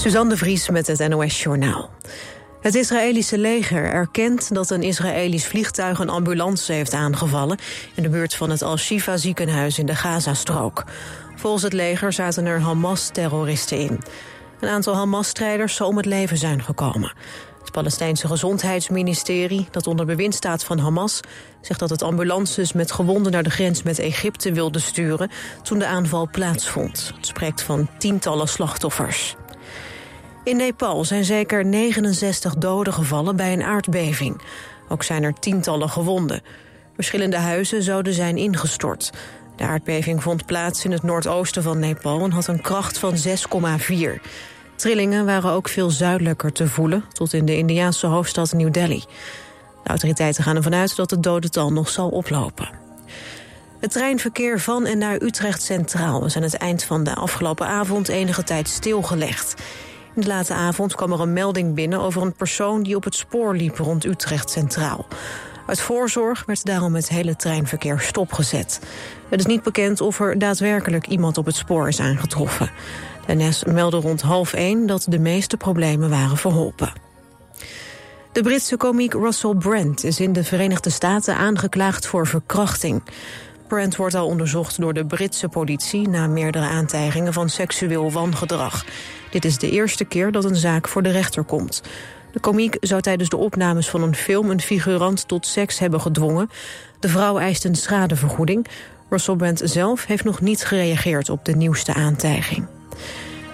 Suzanne de Vries met het NOS Journaal. Het Israëlische leger erkent dat een Israëlisch vliegtuig een ambulance heeft aangevallen in de buurt van het Al-Shifa ziekenhuis in de Gazastrook. Volgens het leger zaten er Hamas-terroristen in. Een aantal Hamas-strijders zou om het leven zijn gekomen. Het Palestijnse Gezondheidsministerie, dat onder bewind staat van Hamas... zegt dat het ambulances met gewonden naar de grens met Egypte wilde sturen... toen de aanval plaatsvond. Het spreekt van tientallen slachtoffers. In Nepal zijn zeker 69 doden gevallen bij een aardbeving. Ook zijn er tientallen gewonden. Verschillende huizen zouden zijn ingestort. De aardbeving vond plaats in het noordoosten van Nepal... en had een kracht van 6,4. Trillingen waren ook veel zuidelijker te voelen... tot in de Indiaanse hoofdstad New Delhi. De autoriteiten gaan ervan uit dat het dodental nog zal oplopen. Het treinverkeer van en naar Utrecht Centraal... is aan het eind van de afgelopen avond enige tijd stilgelegd. De late avond kwam er een melding binnen over een persoon... die op het spoor liep rond Utrecht Centraal. Uit voorzorg werd daarom het hele treinverkeer stopgezet. Het is niet bekend of er daadwerkelijk iemand op het spoor is aangetroffen. De NS meldde rond half één dat de meeste problemen waren verholpen. De Britse komiek Russell Brand is in de Verenigde Staten aangeklaagd voor verkrachting. Brand wordt al onderzocht door de Britse politie... na meerdere aantijgingen van seksueel wangedrag. Dit is de eerste keer dat een zaak voor de rechter komt. De komiek zou tijdens de opnames van een film... een figurant tot seks hebben gedwongen. De vrouw eist een schadevergoeding. Russell Brand zelf heeft nog niet gereageerd op de nieuwste aantijging.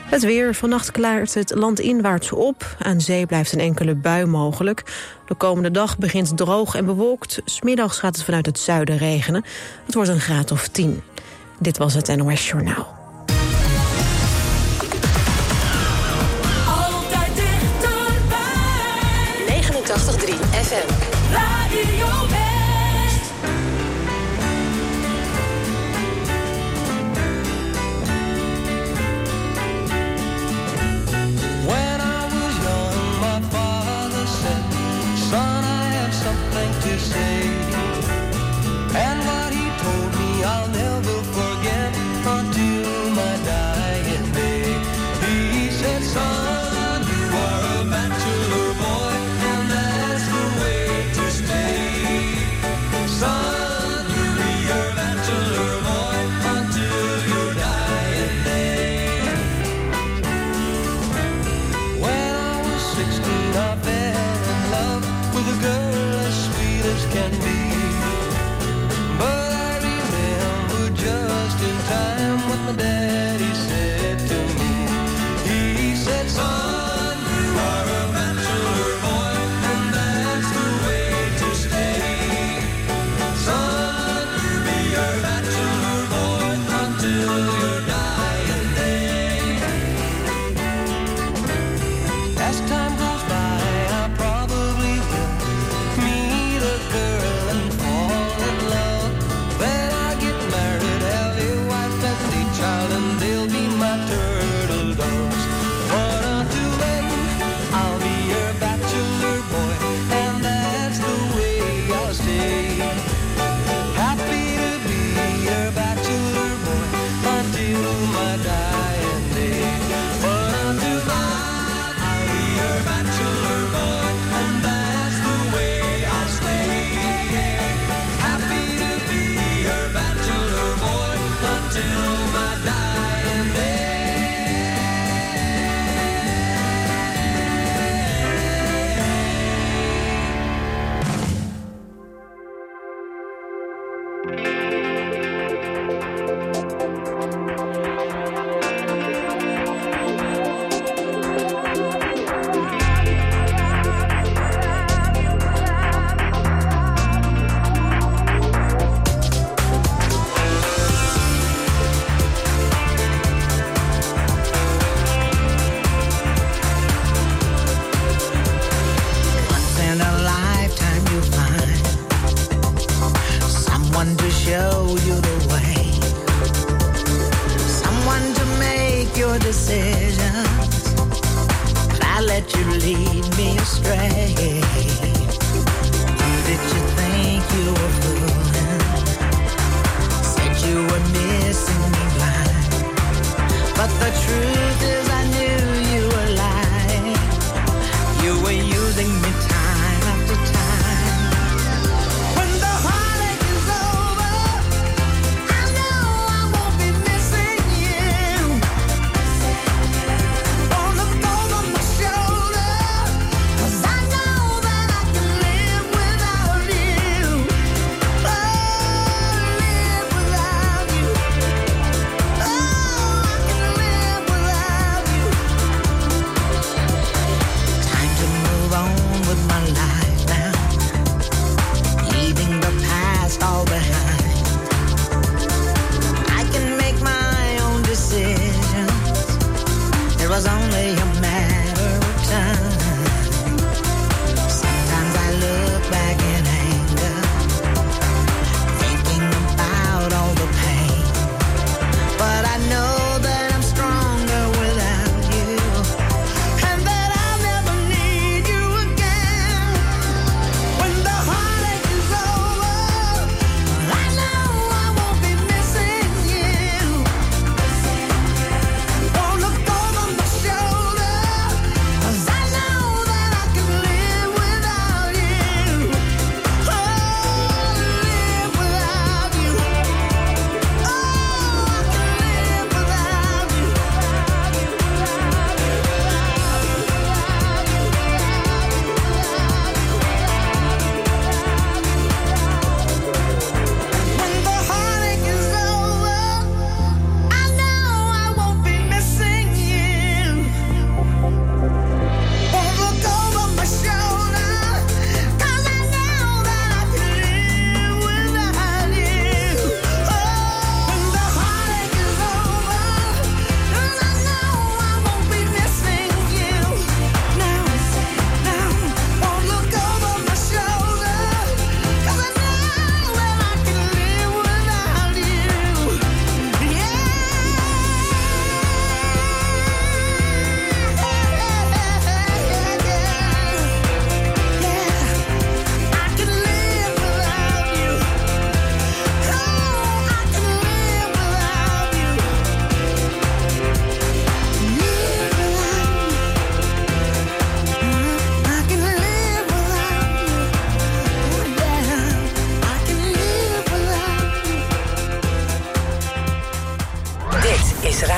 Het weer. Vannacht klaart het land inwaarts op. Aan zee blijft een enkele bui mogelijk. De komende dag begint droog en bewolkt. Smiddags gaat het vanuit het zuiden regenen. Het wordt een graad of 10. Dit was het NOS Journaal.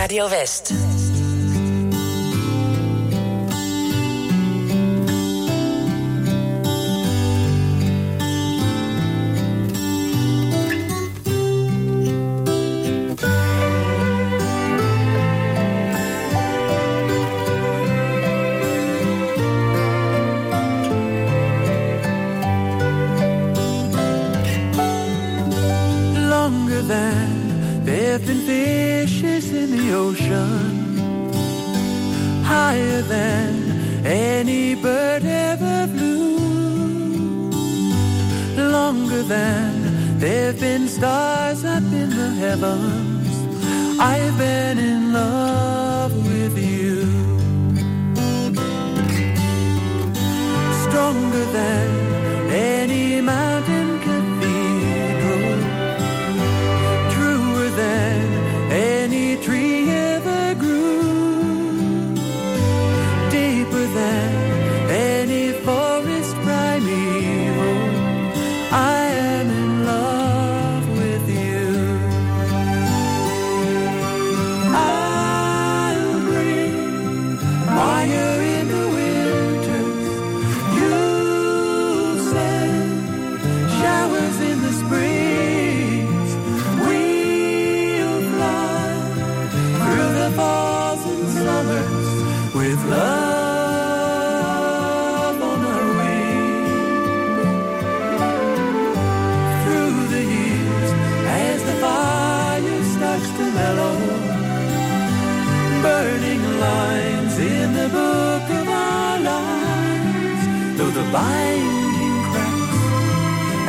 Radio West.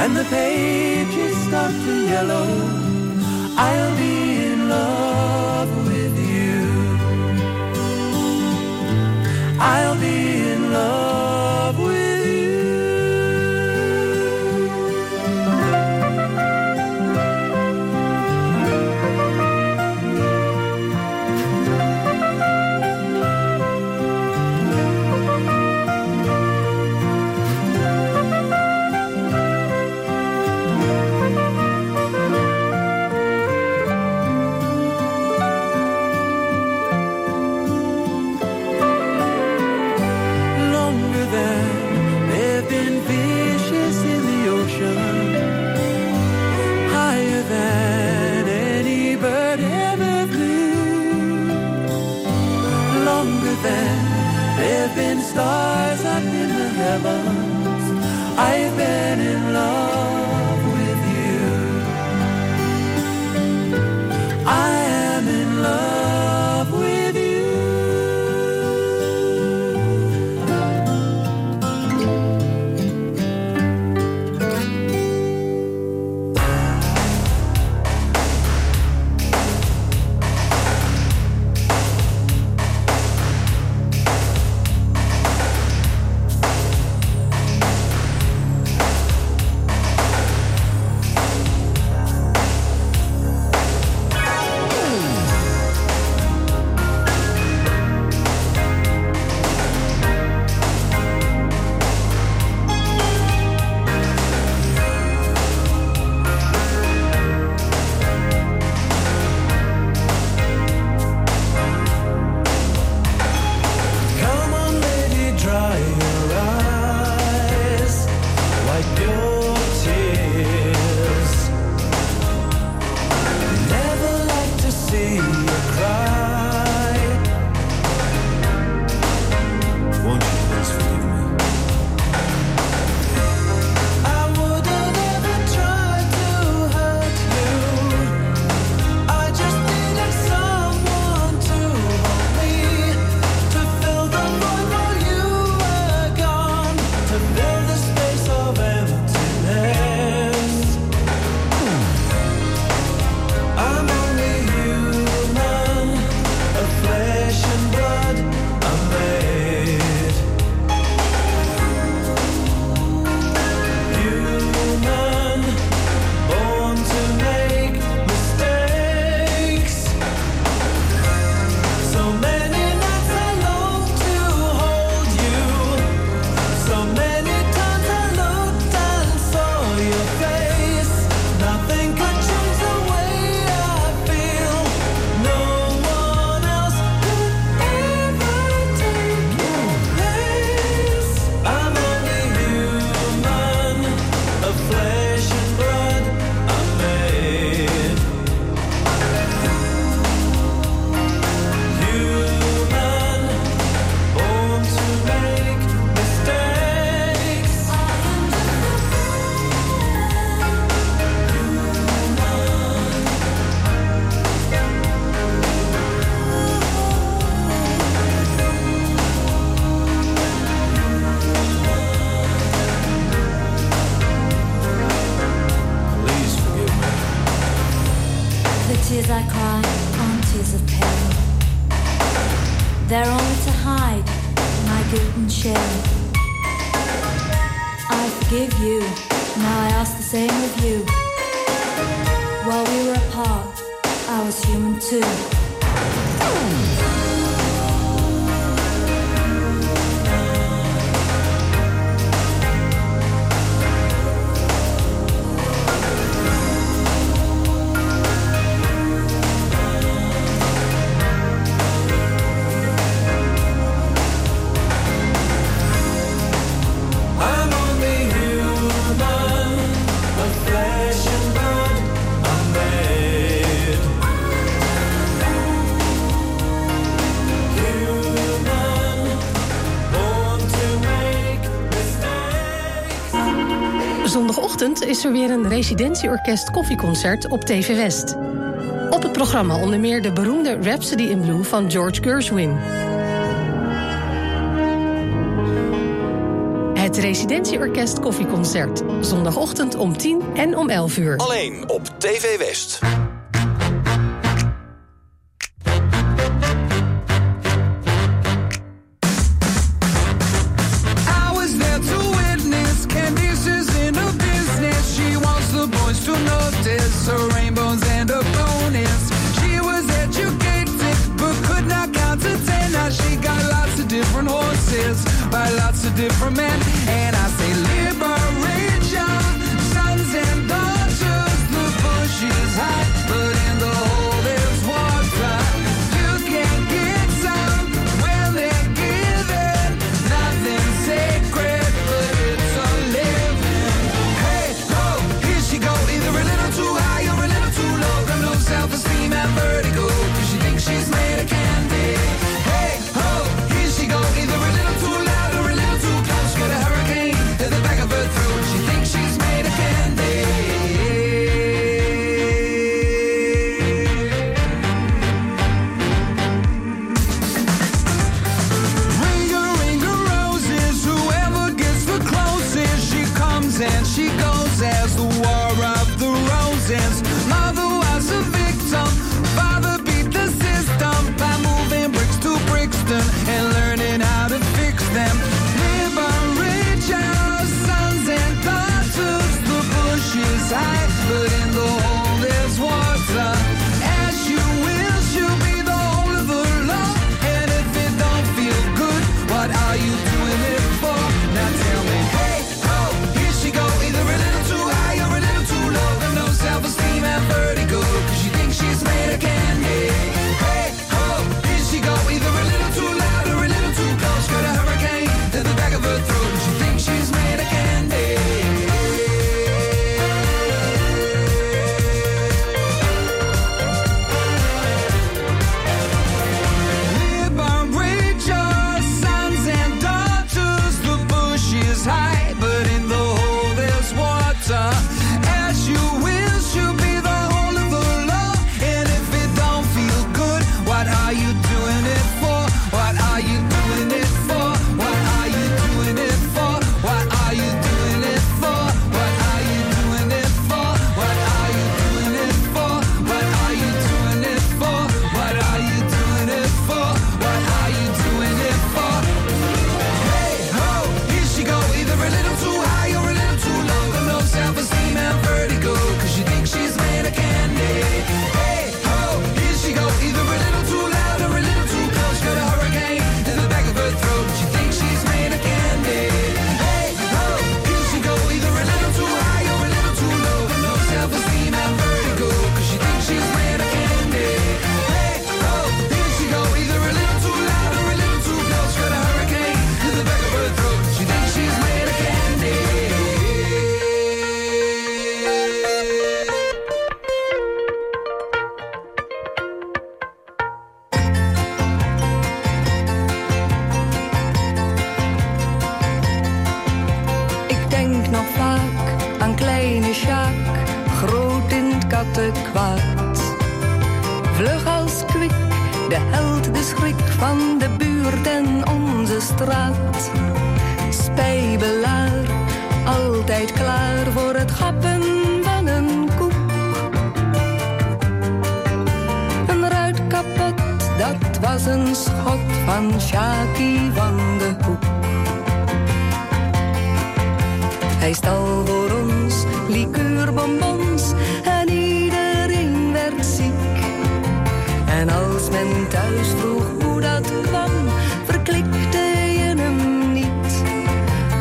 and the pages start to yellow, I'll be is er weer een residentieorkest koffieconcert op TV West. Op het programma onder meer de beroemde Rhapsody in Blue van George Gershwin. Het residentieorkest koffieconcert. Zondagochtend om 10 en om 11 uur. Alleen op TV West. by lots of different men. And I say,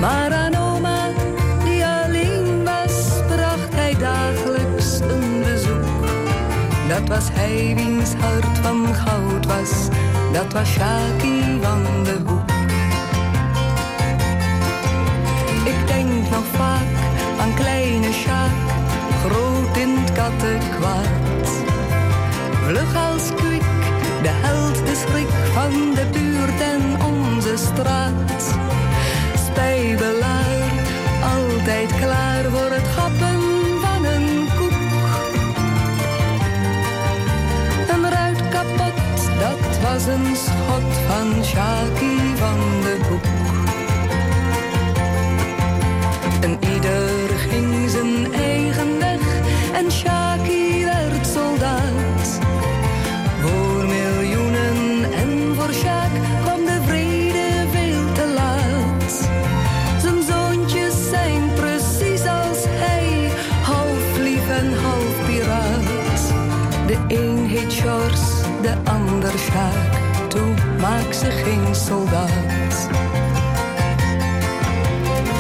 Maar aan oma, die alleen was, bracht hij dagelijks een bezoek. Dat was hij wiens hart van goud was, dat was Shaki van de Hoek. Ik denk nog vaak aan kleine Sjaak, groot in het kattenkwaad. Vlug als kwik, de held, de schrik van de buurt en onze straat. Spijbelaar, altijd klaar voor het gappen van een koek. Een ruit kapot, dat was een schot van Shaki van de Hoek. En ieder ging zijn eigen weg en Shaki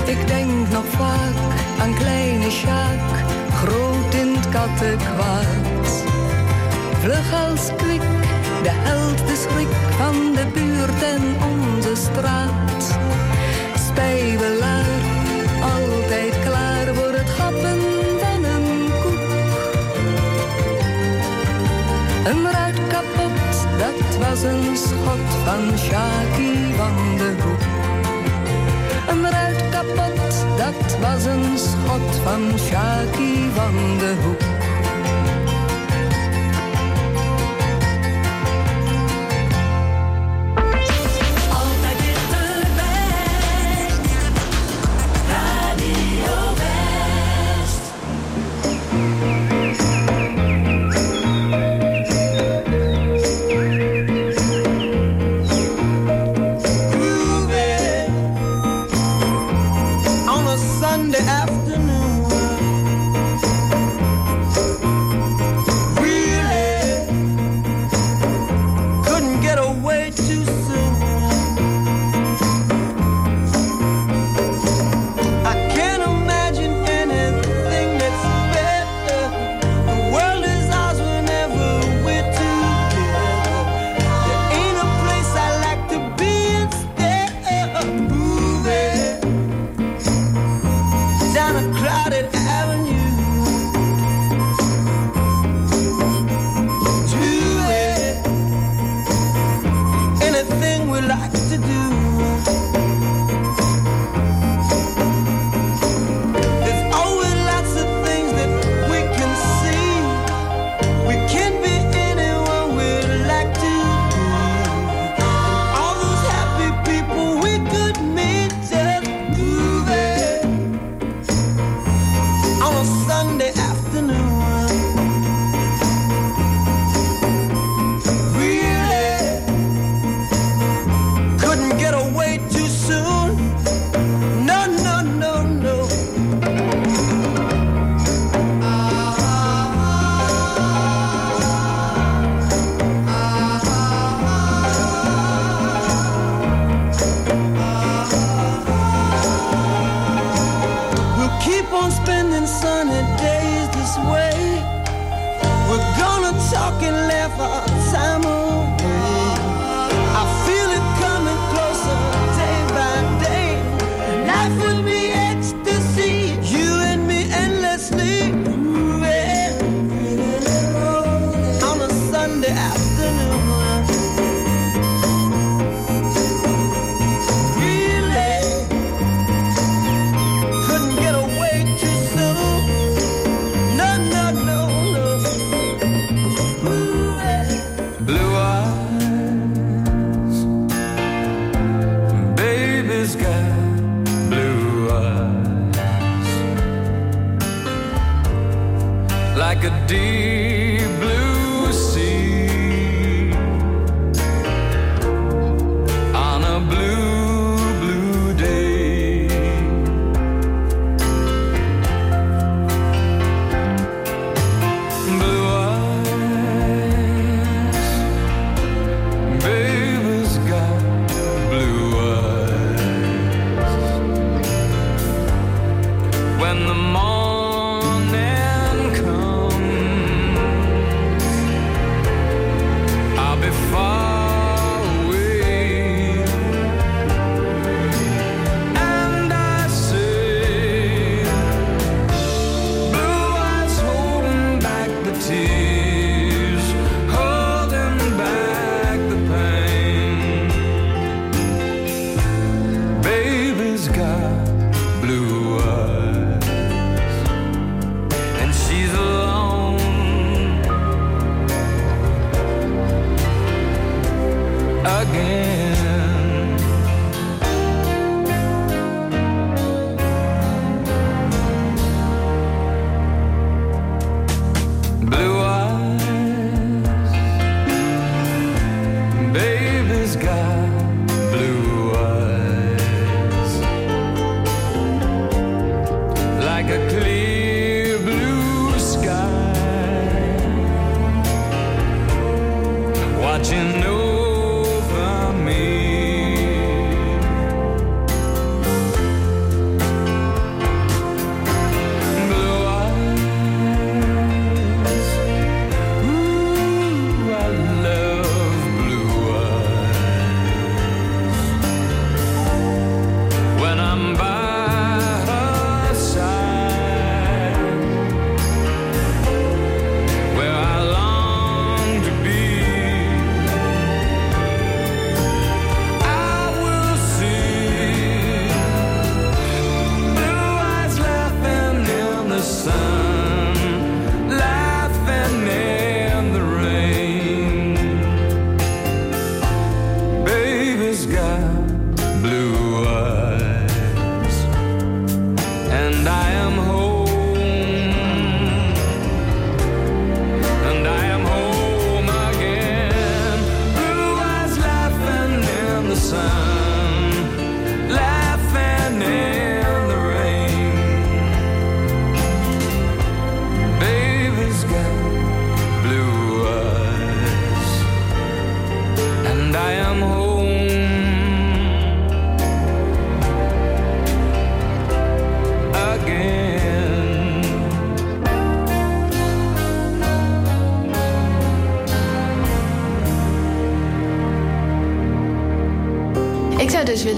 Ik denk nog vaak aan kleine Sjaak, groot in het kattenkwaad. Vlug als kwik, de held, de schrik van de buurt en onze straat. Spijbelaar, altijd klaar voor het gappen van een koek. Een ruit kapot, dat was een schot van Shaki van de Hoek. Een ruit kapot, dat was een schot van Shaki van de Hoek.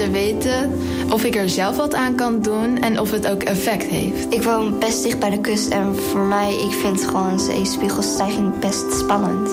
Willen weten of ik er zelf wat aan kan doen en of het ook effect heeft. Ik woon best dicht bij de kust en voor mij, ik vind gewoon zeespiegelstijging best spannend.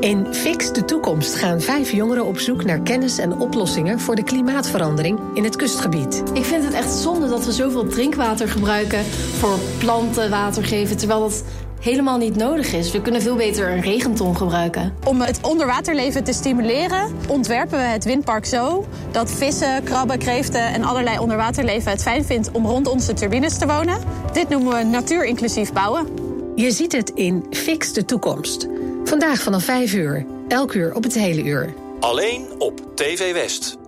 In Fix de Toekomst gaan vijf jongeren op zoek naar kennis en oplossingen voor de klimaatverandering in het kustgebied. Ik vind het echt zonde dat we zoveel drinkwater gebruiken voor planten water geven, terwijl dat helemaal niet nodig is. We kunnen veel beter een regenton gebruiken. Om het onderwaterleven te stimuleren, ontwerpen we het windpark zo dat vissen, krabben, kreeften en allerlei onderwaterleven het fijn vindt om rond onze turbines te wonen. Dit noemen we natuurinclusief bouwen. Je ziet het in Fix de Toekomst. Vandaag vanaf 5 uur. Elk uur op het hele uur. Alleen op TV West.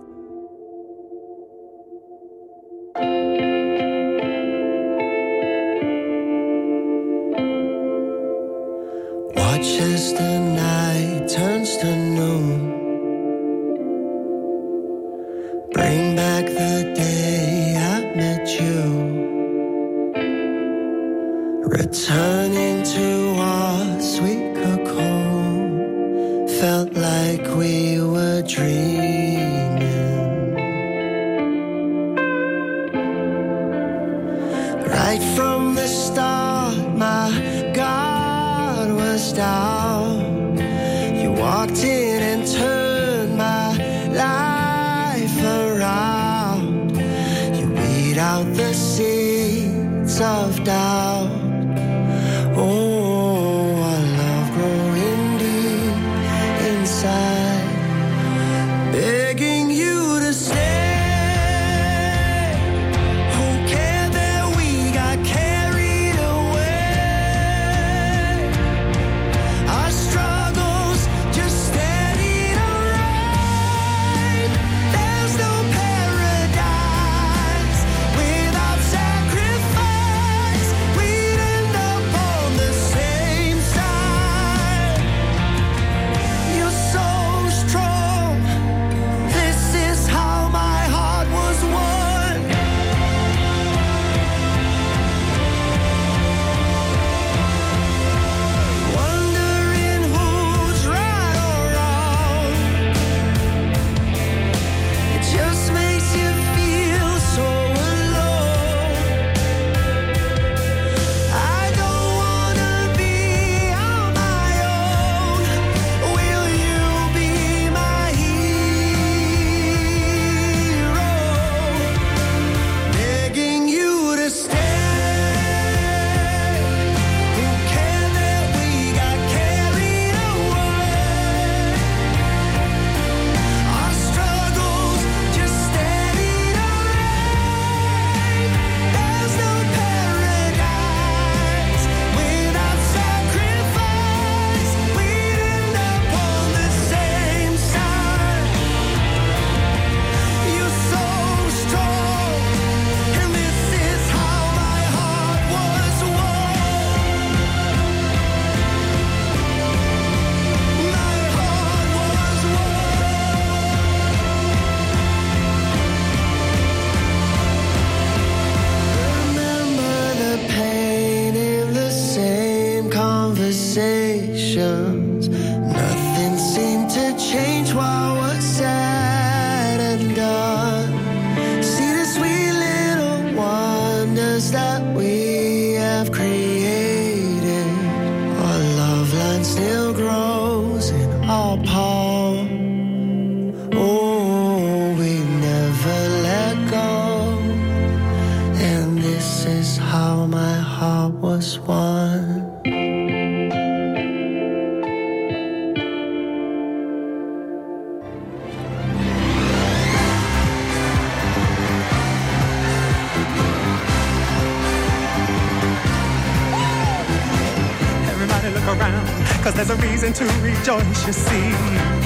don't you see?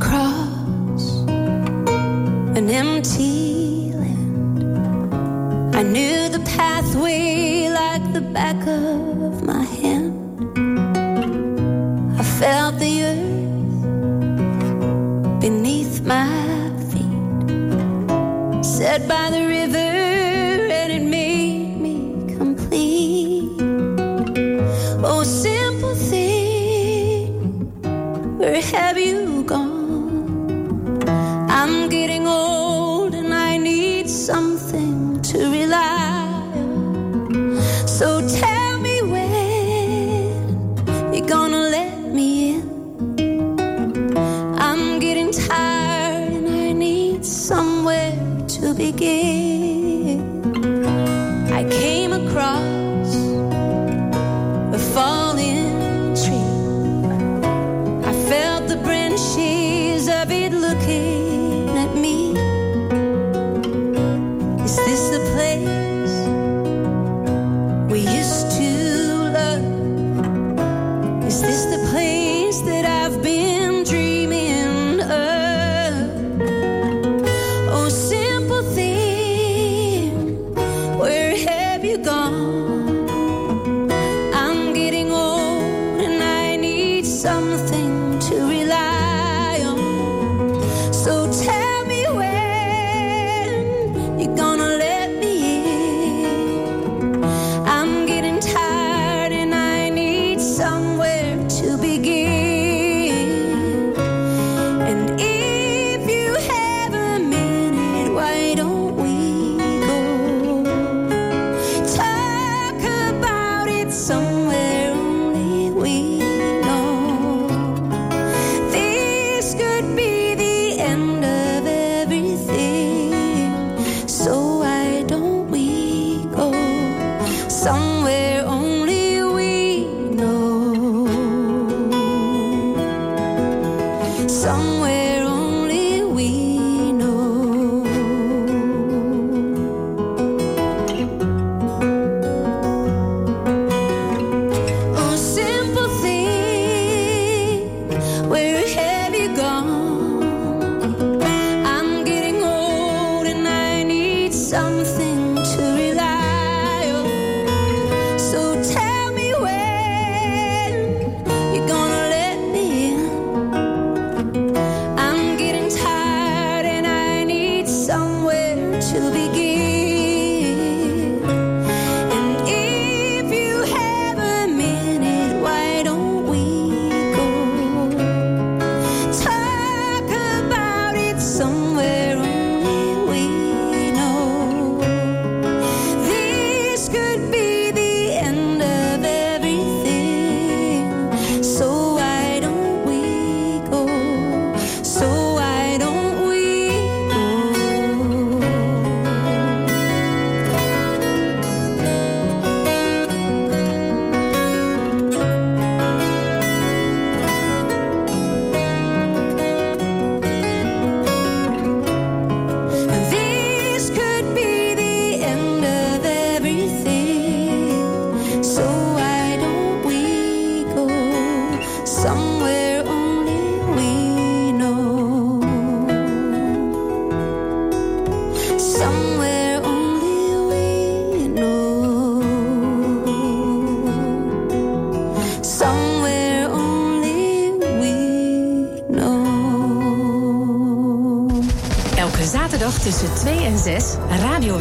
across an empty land. I knew the pathway like the back of my hand.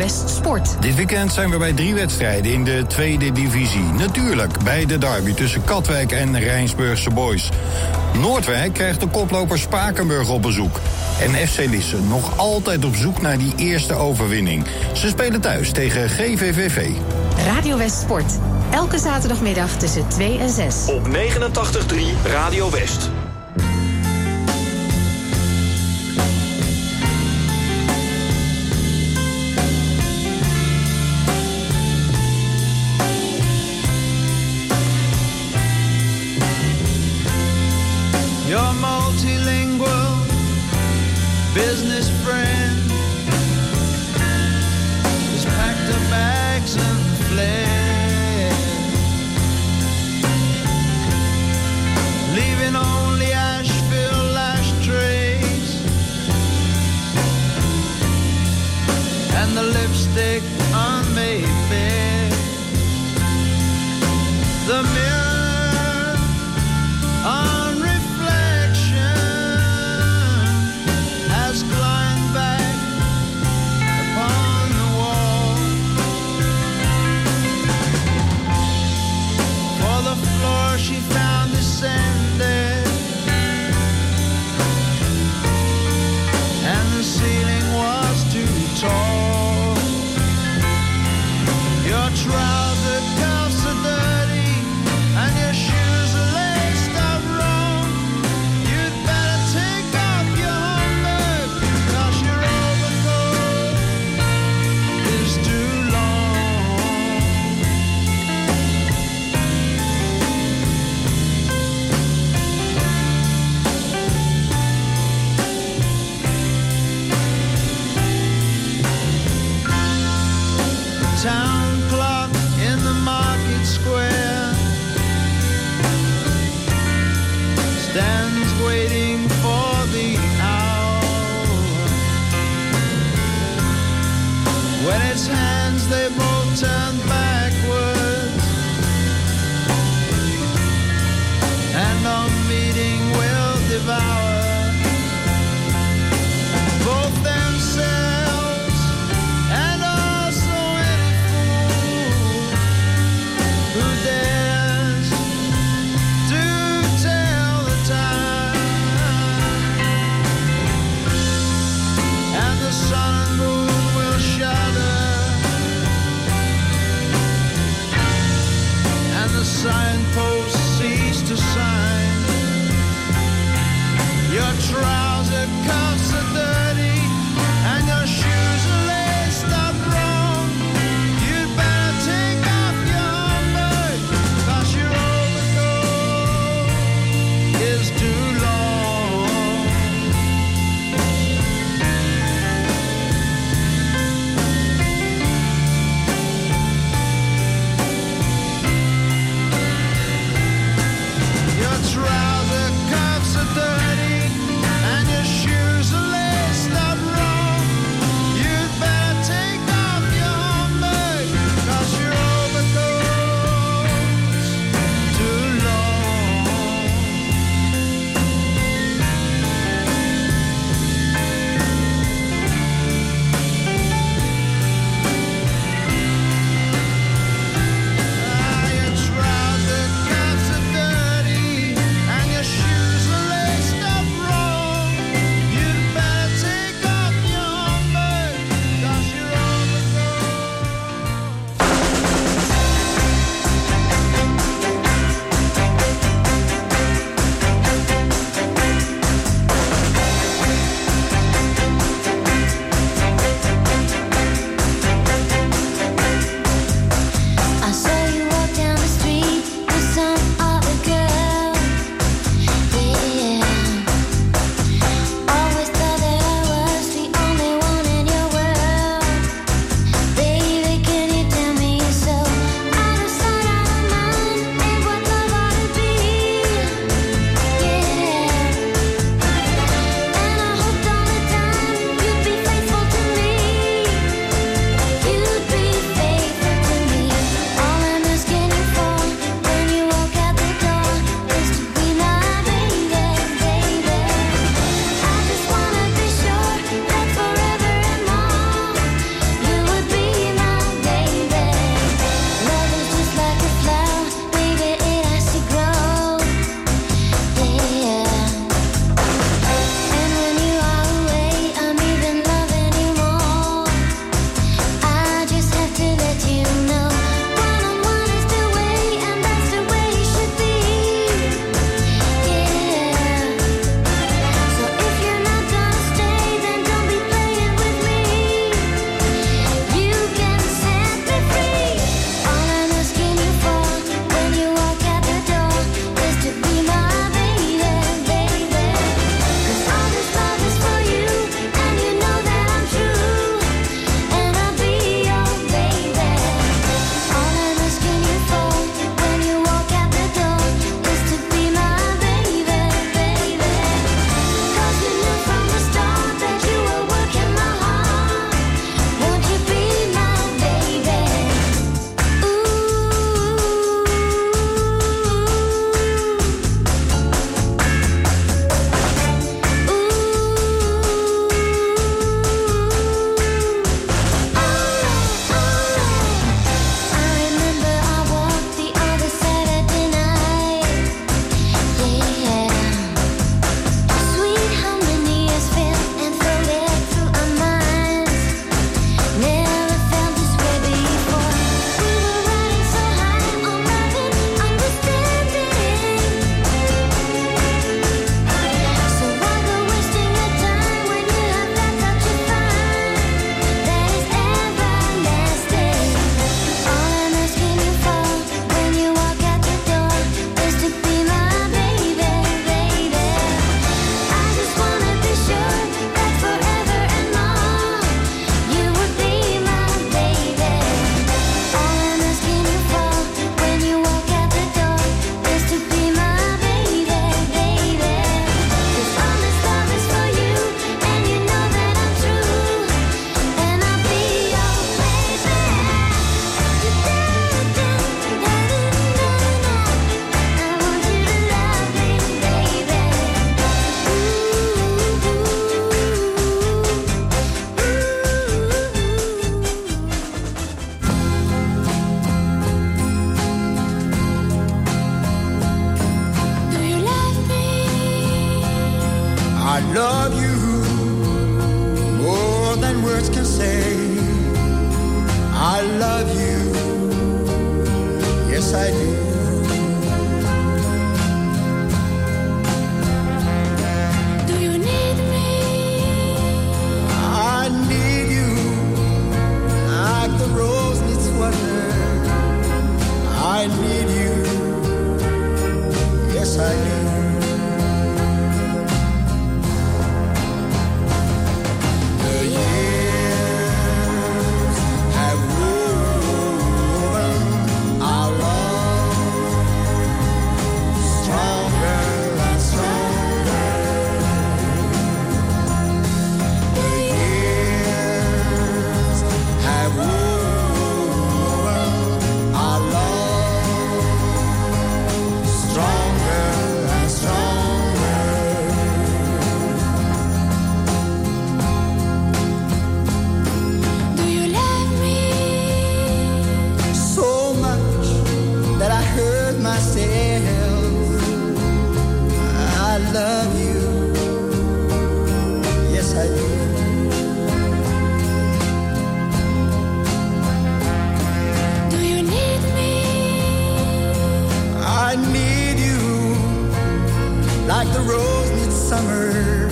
Sport. Dit weekend zijn we bij drie wedstrijden in de tweede divisie. Natuurlijk bij de derby tussen Katwijk en Rijnsburgse Boys. Noordwijk krijgt de koploper Spakenburg op bezoek. En FC Lisse nog altijd op zoek naar die eerste overwinning. Ze spelen thuis tegen GVVV. Radio West Sport. Elke zaterdagmiddag tussen 2 en 6. Op 89.3 Radio West. like the rose midsummer.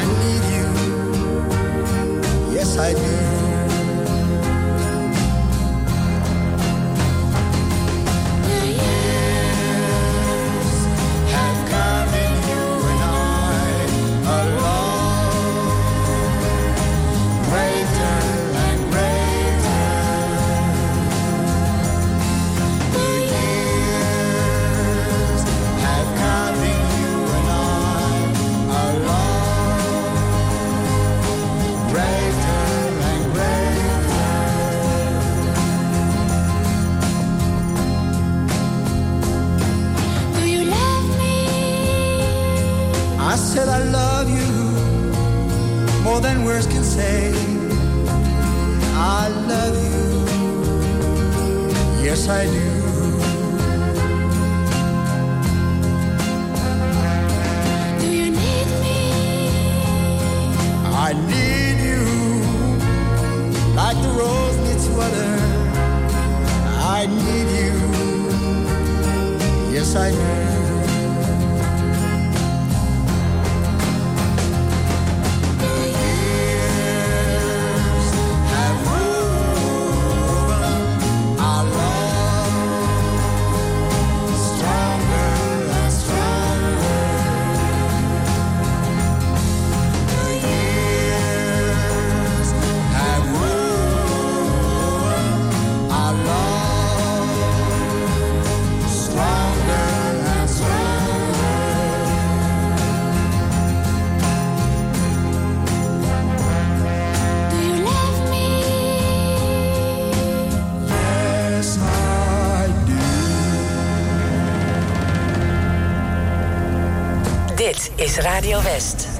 I need you, yes I do. is Radio West.